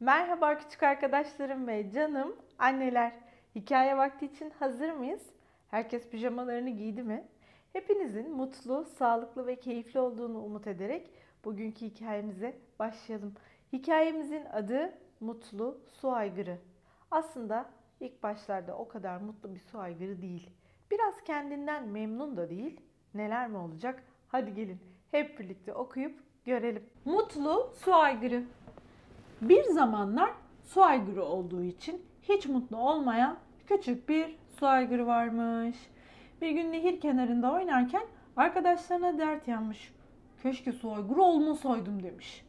Merhaba küçük arkadaşlarım ve canım anneler. Hikaye vakti için hazır mıyız? Herkes pijamalarını giydi mi? Hepinizin mutlu, sağlıklı ve keyifli olduğunu umut ederek bugünkü hikayemize başlayalım. Hikayemizin adı Mutlu Su Aygırı. Aslında ilk başlarda o kadar mutlu bir su aygırı değil. Biraz kendinden memnun da değil. Neler mi olacak? Hadi gelin hep birlikte okuyup görelim. Mutlu Su Aygırı bir zamanlar su aygırı olduğu için hiç mutlu olmayan küçük bir su aygırı varmış. Bir gün nehir kenarında oynarken arkadaşlarına dert yanmış. Keşke su aygırı olmasaydım demiş.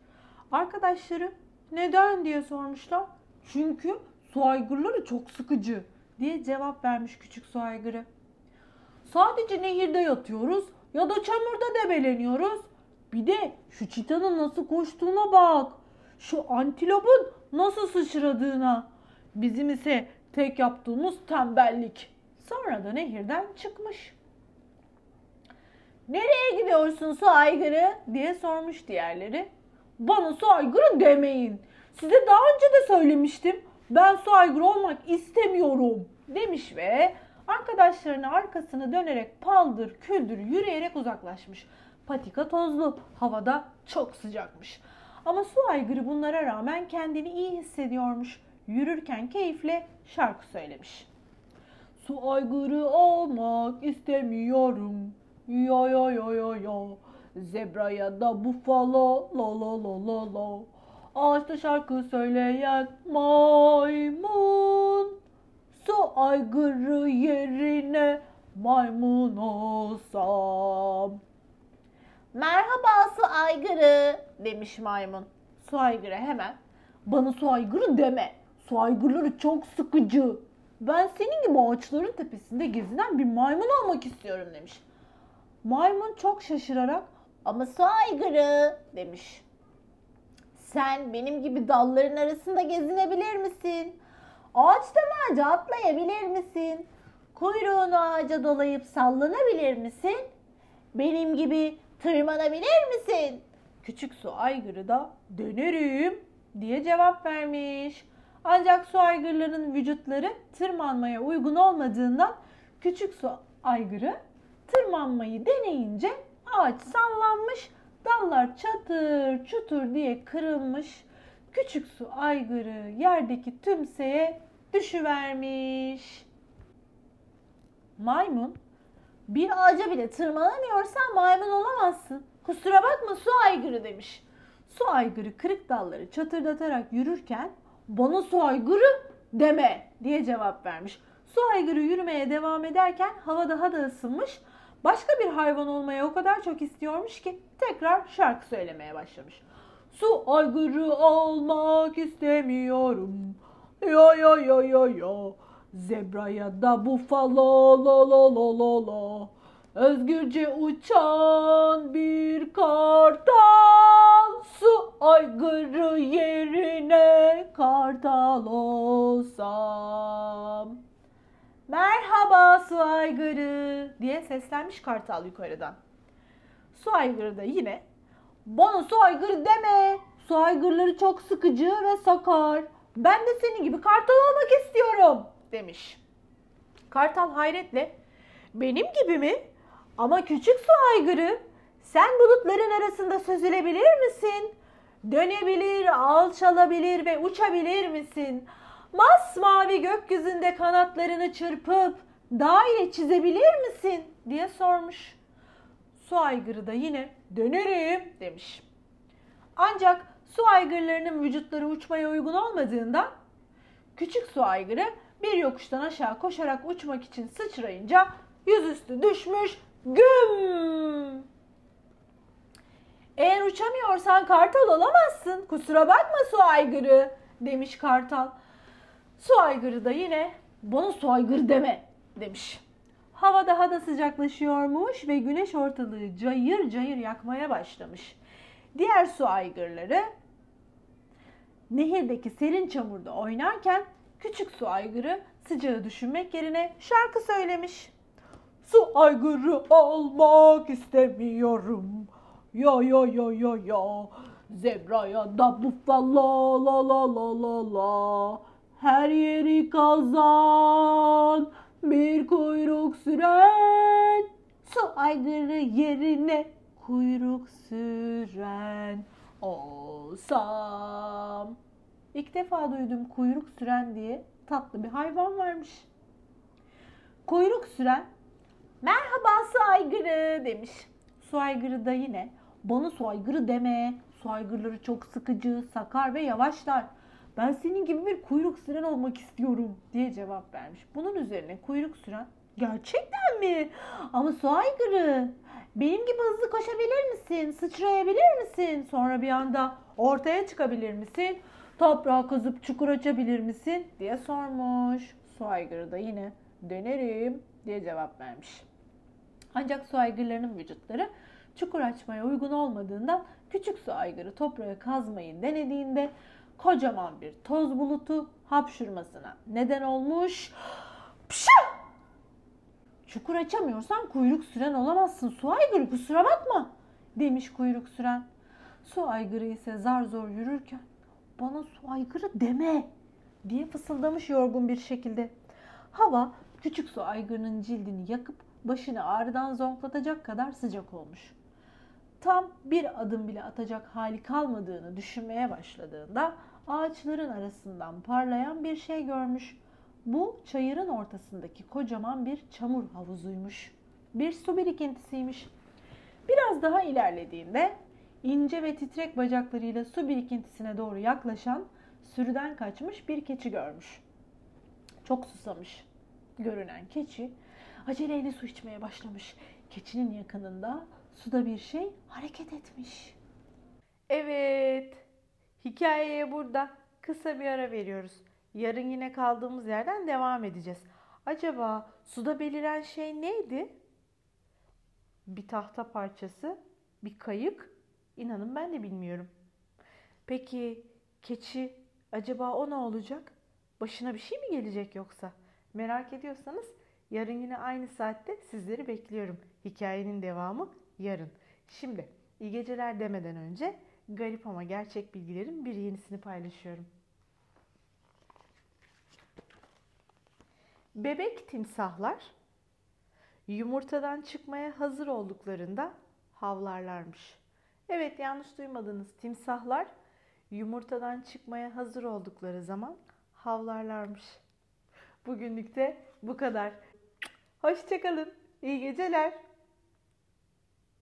Arkadaşları neden diye sormuşlar. Çünkü su aygırları çok sıkıcı diye cevap vermiş küçük su aygırı. Sadece nehirde yatıyoruz ya da çamurda debeleniyoruz. Bir de şu çitanın nasıl koştuğuna bak şu antilopun nasıl sıçradığına. Bizim ise tek yaptığımız tembellik. Sonra da nehirden çıkmış. Nereye gidiyorsun su aygırı diye sormuş diğerleri. Bana su aygırı demeyin. Size daha önce de söylemiştim. Ben su aygırı olmak istemiyorum demiş ve arkadaşlarına arkasını dönerek paldır küldür yürüyerek uzaklaşmış. Patika tozlu, havada çok sıcakmış. Ama su aygırı bunlara rağmen kendini iyi hissediyormuş. Yürürken keyifle şarkı söylemiş. Su aygırı olmak istemiyorum. Ya ya ya ya ya. Zebra ya da bufalo la la la la la. Ağaçta şarkı söyleyen maymun. Su aygırı yerine maymun olsam. Merhaba su aygırı demiş maymun. Su aygırı hemen bana su aygırı deme. Su aygırları çok sıkıcı. Ben senin gibi ağaçların tepesinde gezinen bir maymun olmak istiyorum demiş. Maymun çok şaşırarak ama su aygırı demiş. Sen benim gibi dalların arasında gezinebilir misin? Ağaçtan ağaca atlayabilir misin? Kuyruğunu ağaca dolayıp sallanabilir misin? Benim gibi tırmanabilir misin? Küçük su aygırı da denerim diye cevap vermiş. Ancak su aygırların vücutları tırmanmaya uygun olmadığından küçük su aygırı tırmanmayı deneyince ağaç sallanmış, dallar çatır çutur diye kırılmış. Küçük su aygırı yerdeki tümseye düşüvermiş. Maymun bir ağaca bile tırmanamıyorsan maymun olamazsın. Kusura bakma su aygırı demiş. Su aygırı kırık dalları çatırdatarak yürürken bana su aygırı deme diye cevap vermiş. Su aygırı yürümeye devam ederken hava daha da ısınmış. Başka bir hayvan olmaya o kadar çok istiyormuş ki tekrar şarkı söylemeye başlamış. Su aygırı olmak istemiyorum. Ya ya ya ya ya. Zebra ya da bufalo la la la la la. Özgürce uçan bir kartal su aygırı yerine kartal olsam. Merhaba su aygırı diye seslenmiş kartal yukarıdan. Su aygırı da yine bana su aygırı deme. Su aygırları çok sıkıcı ve sakar. Ben de senin gibi kartal olmak istiyorum demiş. Kartal hayretle benim gibi mi? Ama küçük su aygırı sen bulutların arasında süzülebilir misin? Dönebilir, alçalabilir ve uçabilir misin? Masmavi gökyüzünde kanatlarını çırpıp daire çizebilir misin? diye sormuş. Su aygırı da yine dönerim demiş. Ancak su aygırlarının vücutları uçmaya uygun olmadığından küçük su aygırı bir yokuştan aşağı koşarak uçmak için sıçrayınca yüzüstü düşmüş güm. Eğer uçamıyorsan kartal olamazsın. Kusura bakma su aygırı demiş kartal. Su aygırı da yine bana su aygırı deme demiş. Hava daha da sıcaklaşıyormuş ve güneş ortalığı cayır cayır yakmaya başlamış. Diğer su aygırları nehirdeki serin çamurda oynarken küçük su aygırı sıcağı düşünmek yerine şarkı söylemiş. Su aygırı olmak istemiyorum. Ya ya ya ya ya. Zebraya da buffalo la la la la la. Her yeri kazan. Bir kuyruk süren. Su aygırı yerine kuyruk süren olsam. İlk defa duydum kuyruk süren diye tatlı bir hayvan varmış. Kuyruk süren merhaba su aygırı demiş. Su aygırı da yine bana su aygırı deme. Su aygırları çok sıkıcı, sakar ve yavaşlar. Ben senin gibi bir kuyruk süren olmak istiyorum diye cevap vermiş. Bunun üzerine kuyruk süren gerçekten mi? Ama su aygırı benim gibi hızlı koşabilir misin? Sıçrayabilir misin? Sonra bir anda ortaya çıkabilir misin? Toprağı kazıp çukur açabilir misin? diye sormuş. Su aygırı da yine denerim diye cevap vermiş. Ancak su aygırlarının vücutları çukur açmaya uygun olmadığından küçük su aygırı toprağı kazmayı denediğinde kocaman bir toz bulutu hapşurmasına neden olmuş. Pşa! Çukur açamıyorsan kuyruk süren olamazsın su aygırı kusura bakma demiş kuyruk süren. Su aygırı ise zar zor yürürken bana su aygırı deme diye fısıldamış yorgun bir şekilde. Hava küçük su aygırının cildini yakıp başını ağrıdan zonklatacak kadar sıcak olmuş. Tam bir adım bile atacak hali kalmadığını düşünmeye başladığında ağaçların arasından parlayan bir şey görmüş. Bu çayırın ortasındaki kocaman bir çamur havuzuymuş. Bir su birikintisiymiş. Biraz daha ilerlediğinde ince ve titrek bacaklarıyla su birikintisine doğru yaklaşan sürüden kaçmış bir keçi görmüş. Çok susamış görünen keçi aceleyle su içmeye başlamış. Keçinin yakınında suda bir şey hareket etmiş. Evet. Hikayeye burada kısa bir ara veriyoruz. Yarın yine kaldığımız yerden devam edeceğiz. Acaba suda beliren şey neydi? Bir tahta parçası, bir kayık. İnanın ben de bilmiyorum. Peki keçi acaba o ne olacak? Başına bir şey mi gelecek yoksa? Merak ediyorsanız yarın yine aynı saatte sizleri bekliyorum. Hikayenin devamı yarın. Şimdi iyi geceler demeden önce garip ama gerçek bilgilerin bir yenisini paylaşıyorum. Bebek timsahlar yumurtadan çıkmaya hazır olduklarında havlarlarmış. Evet yanlış duymadınız. Timsahlar yumurtadan çıkmaya hazır oldukları zaman havlarlarmış. Bugünlük de bu kadar. Hoşçakalın. İyi geceler.